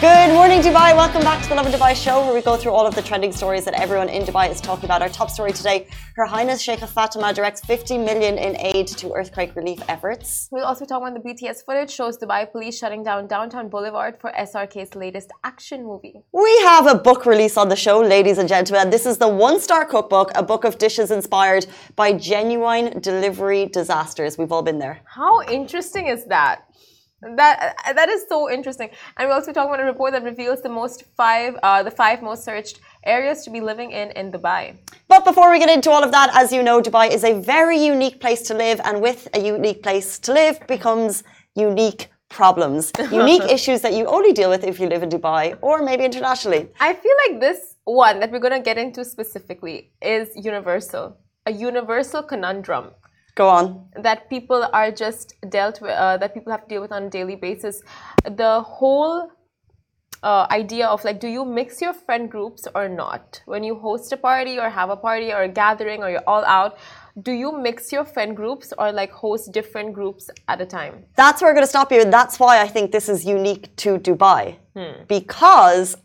Good morning, Dubai. Welcome back to the Lovin Dubai show, where we go through all of the trending stories that everyone in Dubai is talking about. Our top story today Her Highness Sheikha Fatima directs 50 million in aid to earthquake relief efforts. We'll also talk about the BTS footage shows Dubai police shutting down downtown Boulevard for SRK's latest action movie. We have a book release on the show, ladies and gentlemen. This is the One Star Cookbook, a book of dishes inspired by genuine delivery disasters. We've all been there. How interesting is that? That that is so interesting, and we also talk about a report that reveals the most five, uh, the five most searched areas to be living in in Dubai. But before we get into all of that, as you know, Dubai is a very unique place to live, and with a unique place to live becomes unique problems, unique issues that you only deal with if you live in Dubai or maybe internationally. I feel like this one that we're going to get into specifically is universal, a universal conundrum Go on. that people are just dealt with uh, that people have to deal with on a daily basis the whole uh, idea of like do you mix your friend groups or not when you host a party or have a party or a gathering or you're all out do you mix your friend groups or like host different groups at a time That's where we're going to stop you. And that's why I think this is unique to Dubai. Because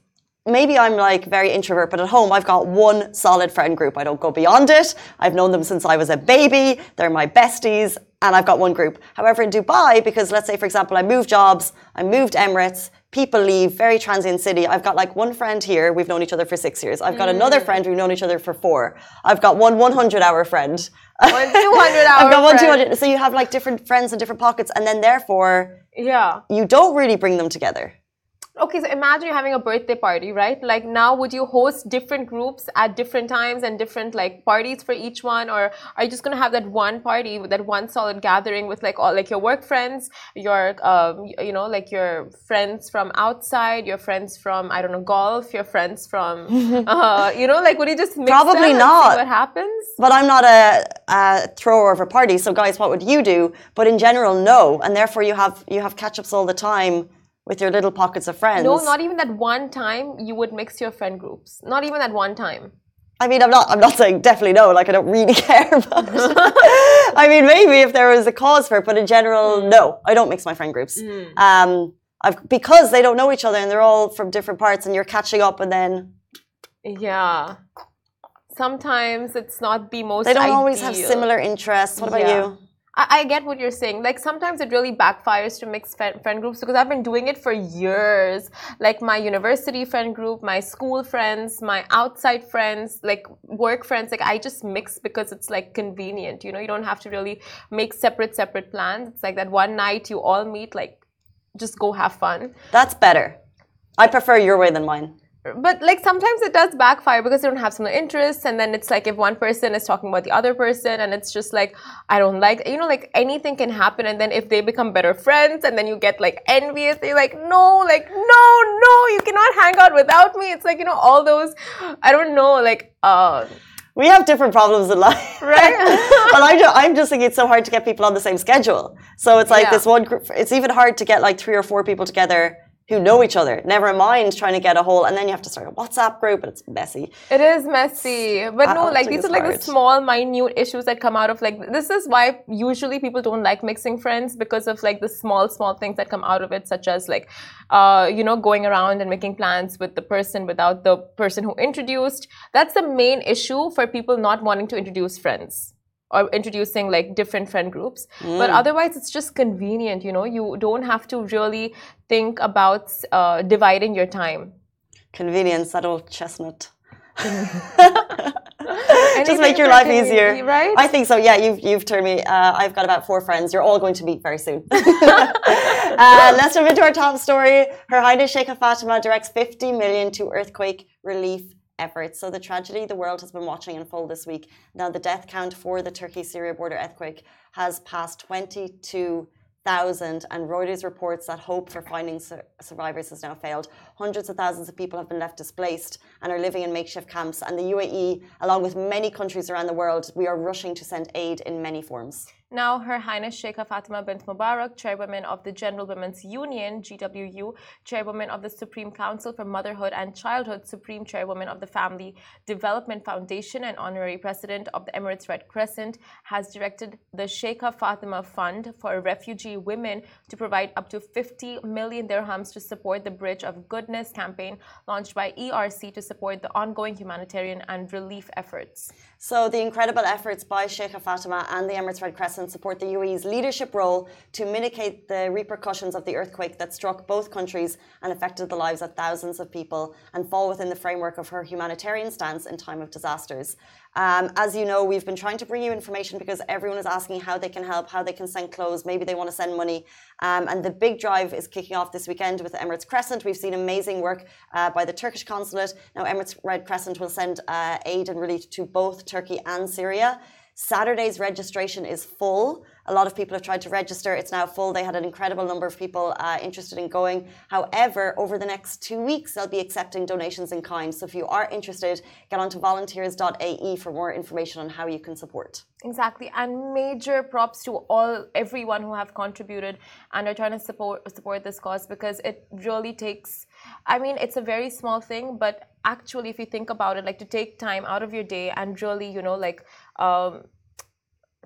maybe I'm like very introvert, but at home I've got one solid friend group. I don't go beyond it. I've known them since I was a baby. They're my besties. And I've got one group. However, in Dubai, because let's say, for example, I moved jobs, I moved Emirates, people leave, very transient city. I've got like one friend here, we've known each other for six years. I've got another friend, we've known each other for four. I've got one 100 hour friend. one 200 hour I've got one friend. 200. So you have like different friends in different pockets, and then therefore yeah you don't really bring them together. Okay, so imagine you're having a birthday party, right? Like now, would you host different groups at different times and different like parties for each one, or are you just gonna have that one party, that one solid gathering with like all like your work friends, your um, you know like your friends from outside, your friends from I don't know golf, your friends from uh, you know like would you just Probably not. what happens? But I'm not a, a thrower of a party, so guys, what would you do? But in general, no, and therefore you have you have catch-ups all the time with your little pockets of friends. No, not even that one time you would mix your friend groups. Not even that one time. I mean, I'm not. I'm not saying definitely no. Like I don't really care it. I mean, maybe if there was a cause for it, but in general, no. I don't mix my friend groups. Um, I've, because they don't know each other and they're all from different parts, and you're catching up, and then Yeah. Sometimes it's not the most. they don't always have similar interests. What about Yeah. you? I, I get what you're saying. Like sometimes it really backfires to mix friend, friend groups because I've been doing it for years. Like my university friend group, my school friends, my outside friends, like work friends. Like I just mix because it's like convenient. You know, you don't have to really make separate separate plans. It's like that one night you all meet. Like just go have fun. That's better. I prefer your way than mine. But like sometimes it does backfire because they don't have similar interests and then it's like if one person is talking about the other person and it's just like i don't like you know like anything can happen and then if they become better friends and then you get like envious they're like no like no no you cannot hang out without me it's like you know all those i don't know like uh We have different problems in life, Right. but I'm just, I'm just thinking it's so hard to get people on the same schedule. So it's like Yeah. this one group. It's even hard to get like three or four people together who know each other. Never mind trying to get a whole, and then you have to start a WhatsApp group, and it's messy. It is messy, but I no, like these are like the small, minute issues that come out of like this is why usually people don't like mixing friends because of like the small, small things that come out of it, such as like, uh, you know, going around and making plans with the person without the person who introduced. That's the main issue for people not wanting to introduce friends or introducing like different friend groups. But otherwise, it's just convenient, you know. You don't have to really think about uh, dividing your time. Convenience, that old chestnut. Just make your life easier, right? I think so. Yeah, you've you've turned me. Uh, I've got about four friends. You're all going to meet very soon. uh, let's jump into our top story. Her Highness Sheikha Fatima directs 50 million to earthquake relief efforts. So the tragedy the world has been watching unfold this week. Now the death count for the Turkey-Syria border earthquake has passed 22,000 and Reuters reports that hope for finding sur- survivors has now failed. Hundreds of thousands of people have been left displaced and are living in makeshift camps. And the UAE, along with many countries around the world, we are rushing to send aid in many forms. Now, Her Highness Sheikha Fatima bint Mubarak, Chairwoman of the General Women's Union, GWU, Chairwoman of the Supreme Council for Motherhood and Childhood, Supreme Chairwoman of the Family Development Foundation, and Honorary President of the Emirates Red Crescent, has directed the Sheikha Fatima Fund for Refugee Women to provide up to 50 million dirhams to support the Bridge of Goodness campaign launched by ERC to support the ongoing humanitarian and relief efforts. So, the incredible efforts by Sheikha Fatima and the Emirates Red Crescent and support the UAE's leadership role to mitigate the repercussions of the earthquake that struck both countries and affected the lives of thousands of people and fall within the framework of her humanitarian stance in time of disasters. Um, as you know, we've been trying to bring you information because everyone is asking how they can help, how they can send clothes, maybe they want to send money. Um, and the big drive is kicking off this weekend with Emirates Crescent. We've seen amazing work uh, by the Turkish consulate. Now, Emirates Red Crescent will send uh, aid and relief to both Turkey and Syria. Saturday's registration is full. A lot of people have tried to register. It's now full. They had an incredible number of people uh, interested in going. However, over the next two weeks, they'll be accepting donations in kind. So if you are interested, get onto volunteers.ae for more information on how you can support. Exactly, and major props to all everyone who have contributed and are trying to support support this cause because it really takes. I mean, it's a very small thing, but actually, if you think about it, like to take time out of your day and really, you know, like um,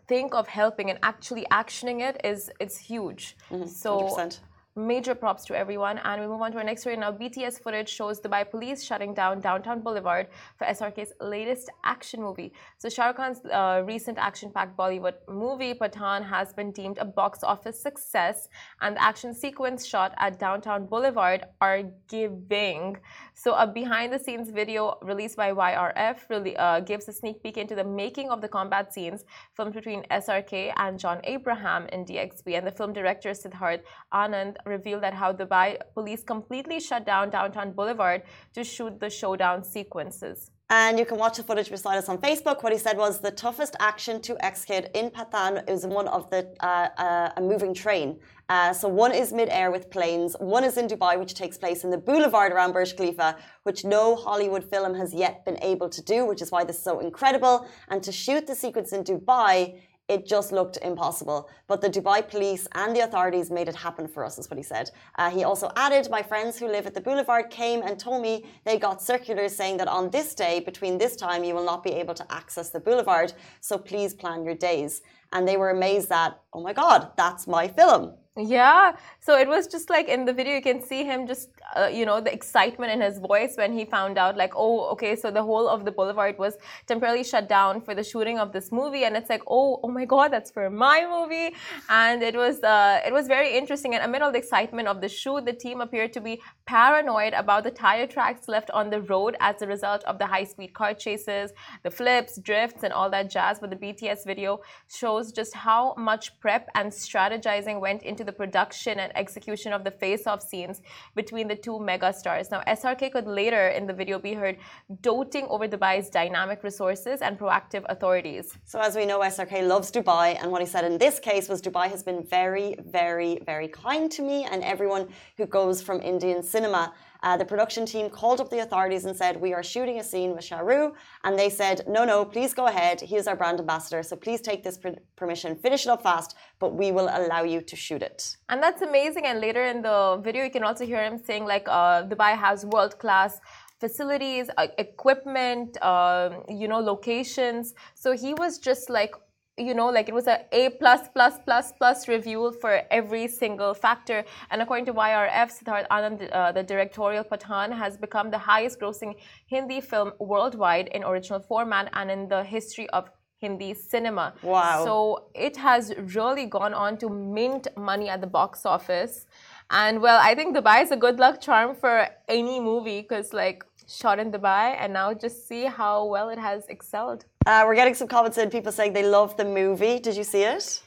think of helping and actually actioning it is it's huge. Mm-hmm. So 100%. Major props to everyone. And we move on to our next story now. BTS footage shows Dubai police shutting down Downtown Boulevard for SRK's latest action movie. So Shah Khan's uh, recent action-packed Bollywood movie Pathaan has been deemed a box office success, and the action sequence shot at Downtown Boulevard are giving. So a behind-the-scenes video released by YRF really uh, gives a sneak peek into the making of the combat scenes filmed between SRK and John Abraham in DXB, and the film director Siddharth Anand revealed that how Dubai police completely shut down downtown Boulevard to shoot the showdown sequences. And you can watch the footage beside us on Facebook. What he said was the toughest action to execute in Pathaan is one of the uh, uh, a moving train. Uh, so one is mid-air with planes. One is in Dubai, which takes place in the boulevard around Burj Khalifa, which no Hollywood film has yet been able to do, which is why this is so incredible. And to shoot the sequence in Dubai it just looked impossible. But the Dubai police and the authorities made it happen for us, is what he said. Uh, he also added, My friends who live at the boulevard came and told me they got circulars saying that on this day, between this time, you will not be able to access the boulevard. So please plan your days. And they were amazed that, oh my God, that's my film. Yeah, so it was just like in the video, you can see him just, uh, you know, the excitement in his voice when he found out, like, oh, okay, so the whole of the boulevard was temporarily shut down for the shooting of this movie, and it's like, oh, oh my God, that's for my movie, and it was, uh, it was very interesting. And amid all the excitement of the shoot, the team appeared to be paranoid about the tire tracks left on the road as a result of the high-speed car chases, the flips, drifts, and all that jazz. But the BTS video shows just how much prep and strategizing went into the production and execution of the face-off scenes between the two megastars. Now, SRK could later in the video be heard doting over Dubai's dynamic resources and proactive authorities. So, as we know, SRK loves Dubai, and what he said in this case was Dubai has been very, very, very kind to me and everyone who goes from Indian cinema. Uh, the production team called up the authorities and said, We are shooting a scene with Shah Rukh. And they said, No, no, please go ahead. He is our brand ambassador. So please take this permission, finish it up fast, but we will allow you to shoot it. And that's amazing. And later in the video, you can also hear him saying, like, uh, Dubai has world class facilities, uh, equipment, uh, you know, locations. So he was just like you know like it was a a plus plus plus plus review for every single factor. And according to yrf siddharth anand uh, the directorial pathaan has become the highest grossing hindi film worldwide in original format and in the history of hindi cinema. Wow. So it has really gone on to mint money at the box office. And well i think dubai is a good luck charm for any movie because like shot in dubai and now just see how well it has excelled uh, we're getting some comments in. People saying they love the movie. Did you see it?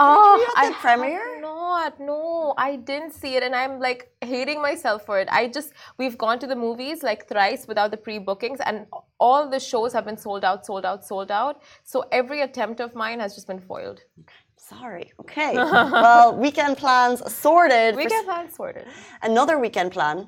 Oh, I premiere? Not, no, I didn't see it, and I'm like hating myself for it. I just we've gone to the movies like thrice without the pre-bookings, and all the shows have been sold out, sold out, sold out. So every attempt of mine has just been foiled. Sorry. Okay. well, weekend plans sorted. Weekend plans sorted. Another weekend plan: mm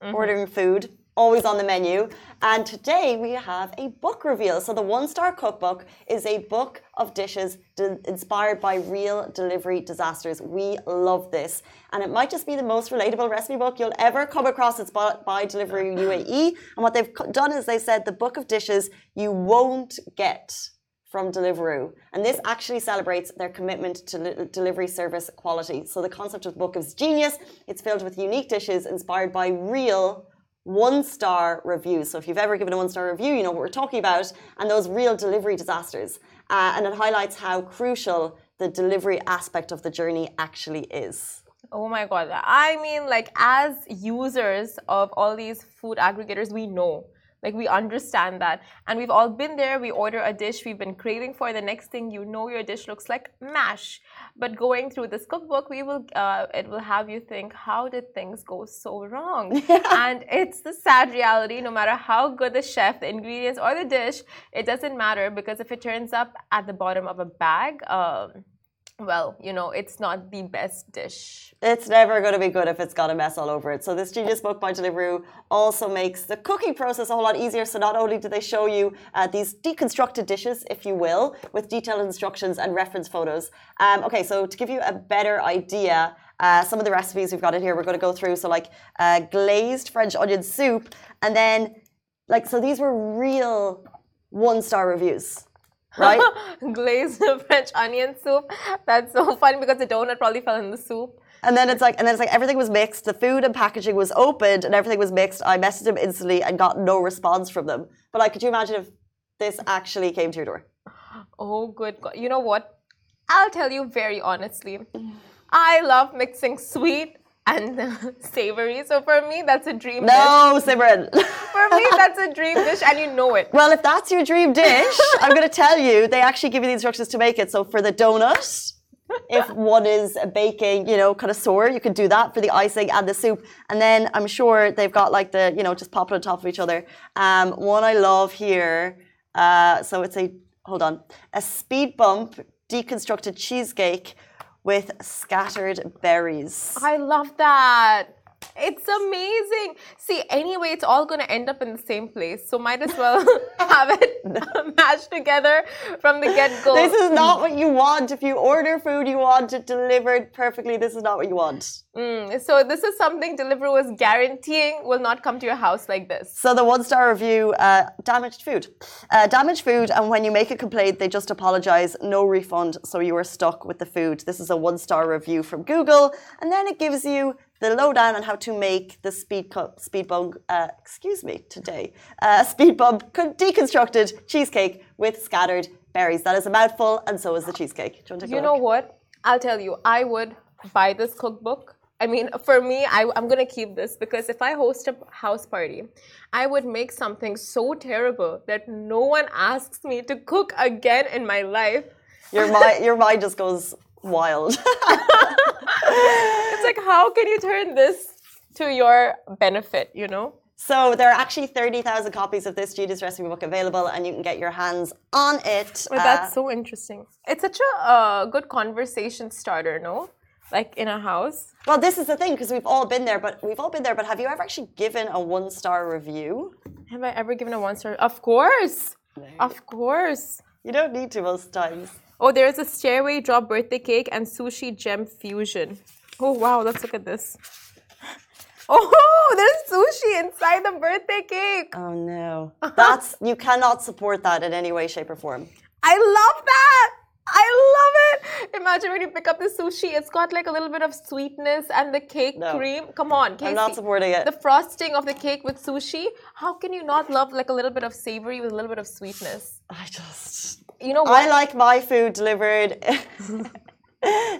-hmm. ordering food always on the menu. And today we have a book reveal. So, the One Star Cookbook is a book of dishes inspired by real delivery disasters. We love this. And it might just be the most relatable recipe book you'll ever come across. It's by, by Deliveroo UAE. And what they've done is they said the book of dishes you won't get from Deliveroo. And this actually celebrates their commitment to delivery service quality. So the concept of the book is genius. It's filled with unique dishes inspired by real one star reviews. So if you've ever given a one star review, you know what we're talking about, and those real delivery disasters. Uh, and it highlights how crucial the delivery aspect of the journey actually is. Oh my god. I mean, like, as users of all these food aggregators, we know like we understand that. And we've all been there. We order a dish we've been craving for. The next thing you know, your dish looks like mash. But going through this cookbook, we will uh, it will have you think, how did things go so wrong? and it's the sad reality. No matter how good the chef, the ingredients, or the dish, it doesn't matter because if it turns up at the bottom of a bag. Um, well, you know, it's not the best dish. It's never going to be good if it's got a mess all over it. So this genius book by Deliveroo also makes the cooking process a whole lot easier. So not only do they show you uh, these deconstructed dishes, if you will, with detailed instructions and reference photos. Um, okay, so to give you a better idea, uh, some of the recipes we've got in here, we're going to go through. So like uh, glazed French onion soup, and then like so these were real one-star reviews right? Glazed French onion soup. That's so funny because the donut probably fell in the soup. And then it's like, and then it's like everything was mixed. The food and packaging was opened, and everything was mixed. I messaged them instantly and got no response from them. But like, could you imagine if this actually came to your door? Oh, good God! You know what? I'll tell you very honestly. I love mixing sweet and savory. So for me, that's a dream no, dish. Simran. for me, that's a dream dish, and you know it. Well, if that's your dream dish, I'm going to tell you, they actually give you the instructions to make it. So for the donut, if one is baking, you know, kind of sore, you can do that for the icing and the soup. And then I'm sure they've got like the, you know, just pop it on top of each other. Um, one I love here. Uh, so it's a, hold on, a speed bump deconstructed cheesecake with scattered berries. I love that. It's amazing. See, anyway, it's all going to end up in the same place. So might as well have it mashed together from the get go. This is not what you want. If you order food, you want it delivered perfectly. This is not what you want. Mm, so this is something Deliveroo was guaranteeing will not come to your house like this. So the one-star review, uh, damaged food. Uh, damaged food, and when you make a complaint, they just apologize, no refund, so you are stuck with the food. This is a one-star review from Google, and then it gives you the lowdown on how to make the speed cup, speed bump, uh, excuse me, today, uh, speed bump deconstructed cheesecake with scattered berries. That is a mouthful, and so is the cheesecake. you, you know what? I'll tell you, I would buy this cookbook. I mean, for me, I, am gonna keep this because if I host a house party, I would make something so terrible that no one asks me to cook again in my life. Your mind, your mind just goes wild. it's like, how can you turn this to your benefit, you know? So there are actually 30,000 copies of this Genius recipe book available and you can get your hands on it. Well, that's uh, so interesting. It's such a uh, good conversation starter, no? Like in a house. Well, this is the thing because we've all been there, but we've all been there. But have you ever actually given a one-star review? Have I ever given a one-star? Of course, of course. You don't need to most times. Oh, there's a stairway drop birthday cake and sushi gem fusion. Oh wow, let's look at this. Oh, there's sushi inside the birthday cake. Oh no. That's you cannot support that in any way, shape, or form. I love that. I love it. Imagine when you pick up the sushi, it's got like a little bit of sweetness and the cake no. cream. Come on, Casey. I'm not supporting it. The frosting of the cake with sushi. How can you not love like a little bit of savory with a little bit of sweetness? I just you know what? I like my food delivered,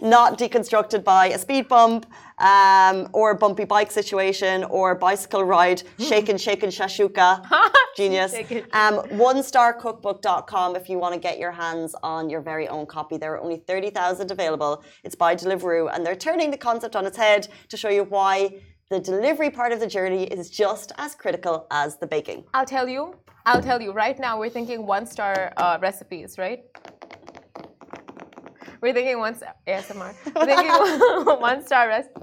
not deconstructed by a speed bump um, or a bumpy bike situation or bicycle ride, shaken, shaken, shashuka. Genius. Um, OneStarCookbook.com if you want to get your hands on your very own copy. There are only 30,000 available. It's by Deliveroo, and they're turning the concept on its head to show you why the delivery part of the journey is just as critical as the baking. I'll tell you, I'll tell you right now, we're thinking one star uh, recipes, right? We're thinking one star ASMR. We're thinking one star recipe.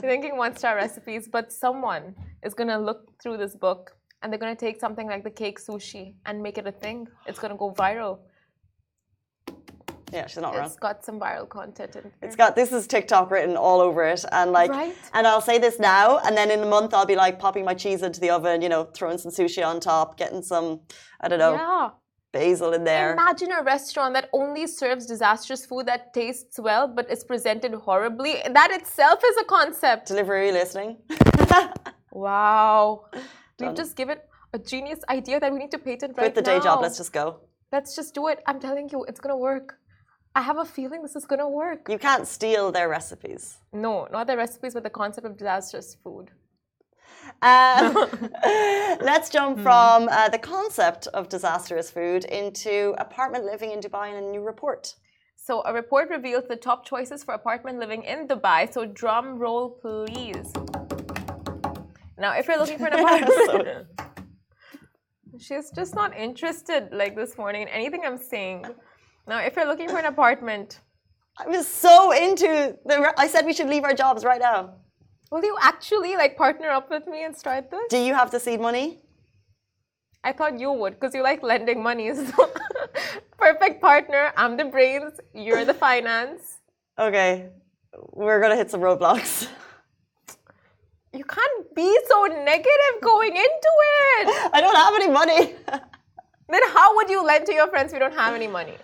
thinking one star recipes, but someone is gonna look through this book and they're gonna take something like the cake sushi and make it a thing. It's gonna go viral. Yeah, she's not wrong. It's got some viral content in there. It's got this is TikTok written all over it, and like, Right. and I'll say this now, and then in a month I'll be like popping my cheese into the oven, you know, throwing some sushi on top, getting some, I don't know, yeah. Basil in there. Imagine a restaurant that only serves disastrous food that tastes well but is presented horribly. That itself is a concept. Delivery listening. Wow. We've just given a genius idea that we need to patent right Quit the day job. Let's just go. Let's just do it. I'm telling you, it's gonna work. I have a feeling this is gonna work. You can't steal their recipes. No, not their recipes, but the concept of disastrous food. Um, let's jump Hmm. from uh, the concept of disastrous food into apartment living in Dubai in a new report. So, a report reveals the top choices for apartment living in Dubai. So, drum roll, please. Now, if you're looking for an apartment, she's just not interested like this morning in anything I'm saying. Now, if you're looking for an apartment, I was so into the. I said we should leave our jobs right now. Will you actually like partner up with me and start this? Do you have the seed money? I thought you would because you like lending money. So, perfect partner. I'm the brains, you're the finance. Okay, we're gonna hit some roadblocks. You can't be so negative going into it. I don't have any money. Then how would you lend to your friends if you don't have any money?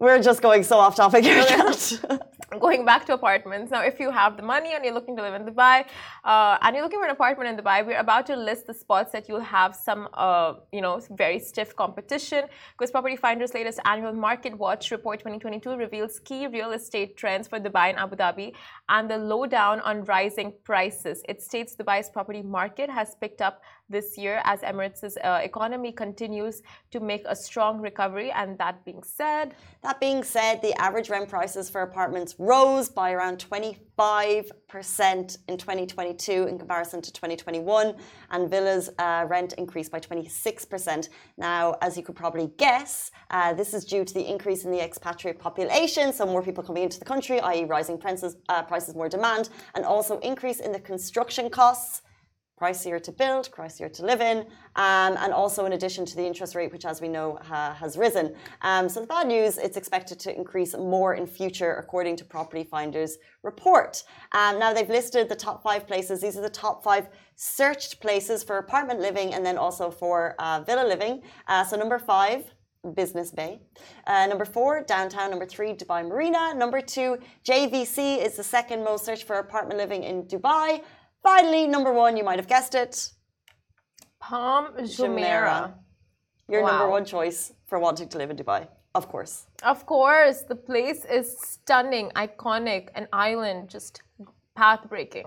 We're just going so off topic here. Going back to apartments. Now, if you have the money and you're looking to live in Dubai, uh, and you're looking for an apartment in Dubai, we're about to list the spots that you'll have some, uh, you know, very stiff competition. Because Property Finder's latest annual Market Watch report 2022 reveals key real estate trends for Dubai and Abu Dhabi and the lowdown on rising prices. It states Dubai's property market has picked up this year as Emirates' uh, economy continues to make a strong recovery. And that being said, That being said, the average rent prices for apartments rose by around 25% in 2022 in comparison to 2021, and villas uh, rent increased by 26%. Now, as you could probably guess, uh, this is due to the increase in the expatriate population, so more people coming into the country, i.e., rising prices, uh, prices, more demand, and also increase in the construction costs pricier to build, pricier to live in, um, and also in addition to the interest rate, which, as we know, ha- has risen. Um, so the bad news, it's expected to increase more in future, according to Property Finders report. Um, now they've listed the top five places. These are the top five searched places for apartment living, and then also for uh, villa living. Uh, so number five. Business Bay. Uh, number four, downtown. Number three, Dubai Marina. Number two, JVC is the second most searched for apartment living in Dubai. Finally, number one, you might have guessed it, Palm Jumeirah. your number one choice for wanting to live in Dubai, of course. Of course, the place is stunning, iconic, an island, just path breaking,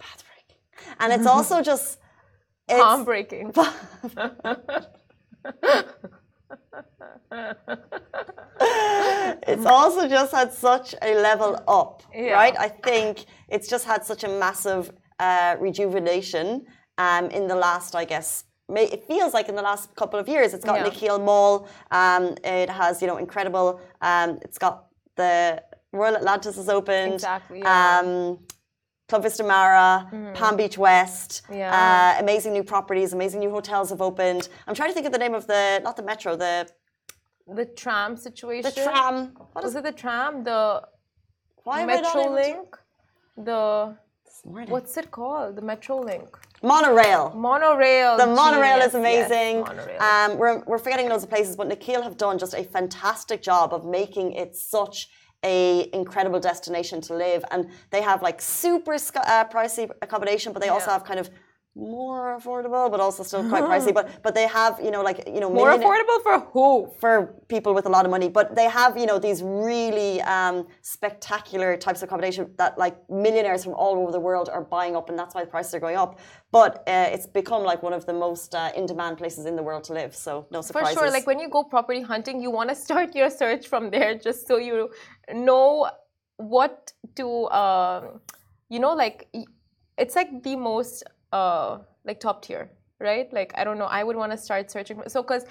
Pathbreaking. And it's also just. It's, palm breaking. it's also just had such a level up, Yeah. right? I think it's just had such a massive uh, rejuvenation um, in the last, I guess, it feels like in the last couple of years. It's got Yeah. Nakheel Mall. Um, it has, you know, incredible. Um, it's got the Royal Atlantis is opened. Exactly, yeah. Um, Club Vista Mare, Palm Beach West. Yeah. Uh, amazing new properties, amazing new hotels have opened. I'm trying to think of the name of the, not the metro, the The tram situation. the tram. What is Was it the tram? The Why am I not Metro Link? The morning. what's it called? The Metrolink. Monorail. Monorail. The monorail genius, is amazing. Yes, monorail. um, we're, we're forgetting loads of places, but Nakheel have done just a fantastic job of making it such a incredible destination to live. And they have like super sc- uh, pricey accommodation, but they also have kind of more affordable, but also still quite pricey. But but they have you know like you know More affordable for who? for people with a lot of money, but they have, you know, these really um, spectacular types of accommodation that like millionaires from all over the world are buying up, and that's why the prices are going up. But uh, it's become like one of the most uh, in-demand places in the world to live. So no surprise. For sure. Like when you go property hunting, you want to start your search from there just so you know what to, um, you know, like it's like the most uh, like top tier, right? Like I don't know. I would want to start searching. So because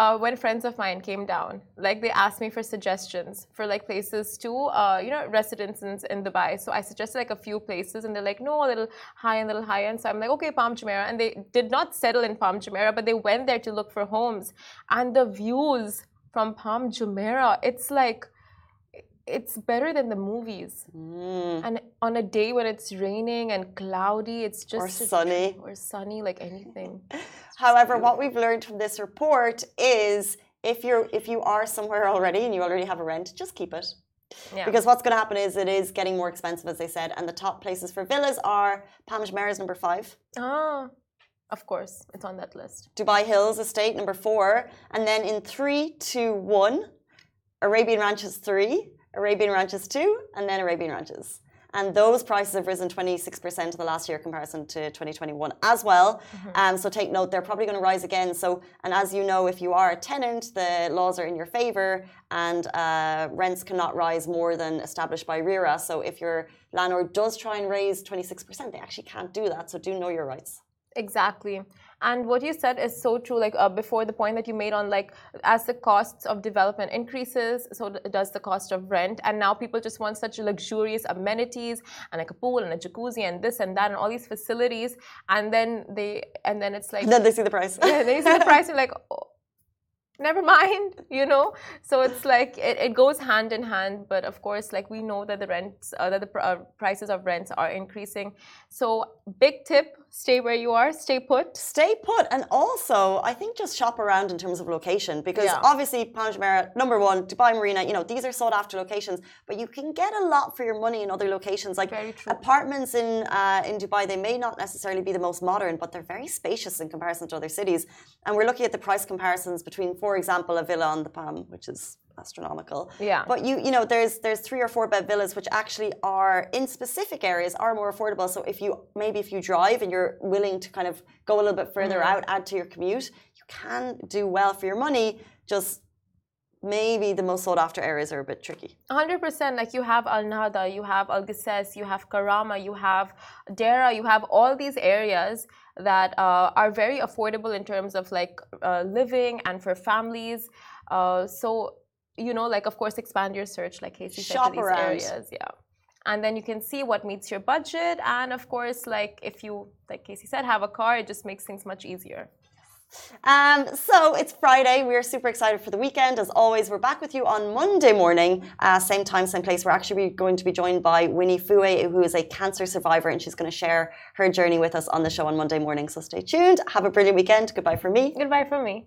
uh, when friends of mine came down, like they asked me for suggestions for like places to, uh, you know, residences in Dubai. So I suggested like a few places, and they're like, no, a little high and a little high end. So I'm like, okay, Palm Jumeirah, and they did not settle in Palm Jumeirah, but they went there to look for homes, and the views from Palm Jumeirah, it's like it's better than the movies. Mm. And on a day when it's raining and cloudy, it's just Or sunny. or sunny, like anything. However, what we've learned from this report is if you're if you are somewhere already and you already have a rent, just keep it. Yeah. Because what's going to happen is it is getting more expensive, as they said, and the top places for villas are Palm Jumeirah is number five, ah, of course, it's on that list. Dubai Hills Estate number four, and then in three, two, one, Arabian Ranches three, Arabian Ranches two, and then Arabian Ranches. And those prices have risen 26% in the last year comparison to 2021 as well. Um, so take note, they're probably going to rise again. So, and as you know, if you are a tenant, the laws are in your favor and uh, rents cannot rise more than established by RERA. So if your landlord does try and raise 26%, they actually can't do that. So do know your rights. Exactly. And what you said is so true. Like uh, before, the point that you made on like as the costs of development increases, so does the cost of rent. And now people just want such luxurious amenities and like a pool and a jacuzzi and this and that and all these facilities. And then they and then it's like then they see the price. yeah, they see the price and like, oh, never mind, you know. So it's like it, it goes hand in hand. But of course, like we know that the rents, uh, that the pr- uh, prices of rents are increasing. So big tip: stay where you are, stay put. Stay put, and also I think just shop around in terms of location because Yeah. obviously Palm Jumeirah, number one, Dubai Marina, you know these are sought after locations, but you can get a lot for your money in other locations. Like apartments in uh, in Dubai, they may not necessarily be the most modern, but they're very spacious in comparison to other cities. And we're looking at the price comparisons between, for example, a villa on the Palm, which is astronomical. Yeah. But you you know there's there's three or four bed villas which actually are in specific areas are more affordable. So if you maybe if you drive and you're willing to kind of go a little bit further out, add to your commute, you can do well for your money. Just maybe the most sought after areas are a bit tricky. 100% like you have Al Nahda, you have Al Qusais, you have Karama, you have Deira, you have all these areas that uh, are very affordable in terms of like uh, living and for families. Uh, so, you know, like of course, expand your search, like Casey said, Shop to these around. areas. Yeah. And then you can see what meets your budget. And of course, like if you, like Casey said, have a car, it just makes things much easier. Um, so it's Friday. We're super excited for the weekend. As always, we're back with you on Monday morning, uh, same time, same place. We're actually going to be joined by Winnie Fue, who is a cancer survivor, and she's going to share her journey with us on the show on Monday morning. So stay tuned. Have a brilliant weekend. Goodbye from me. Goodbye from me.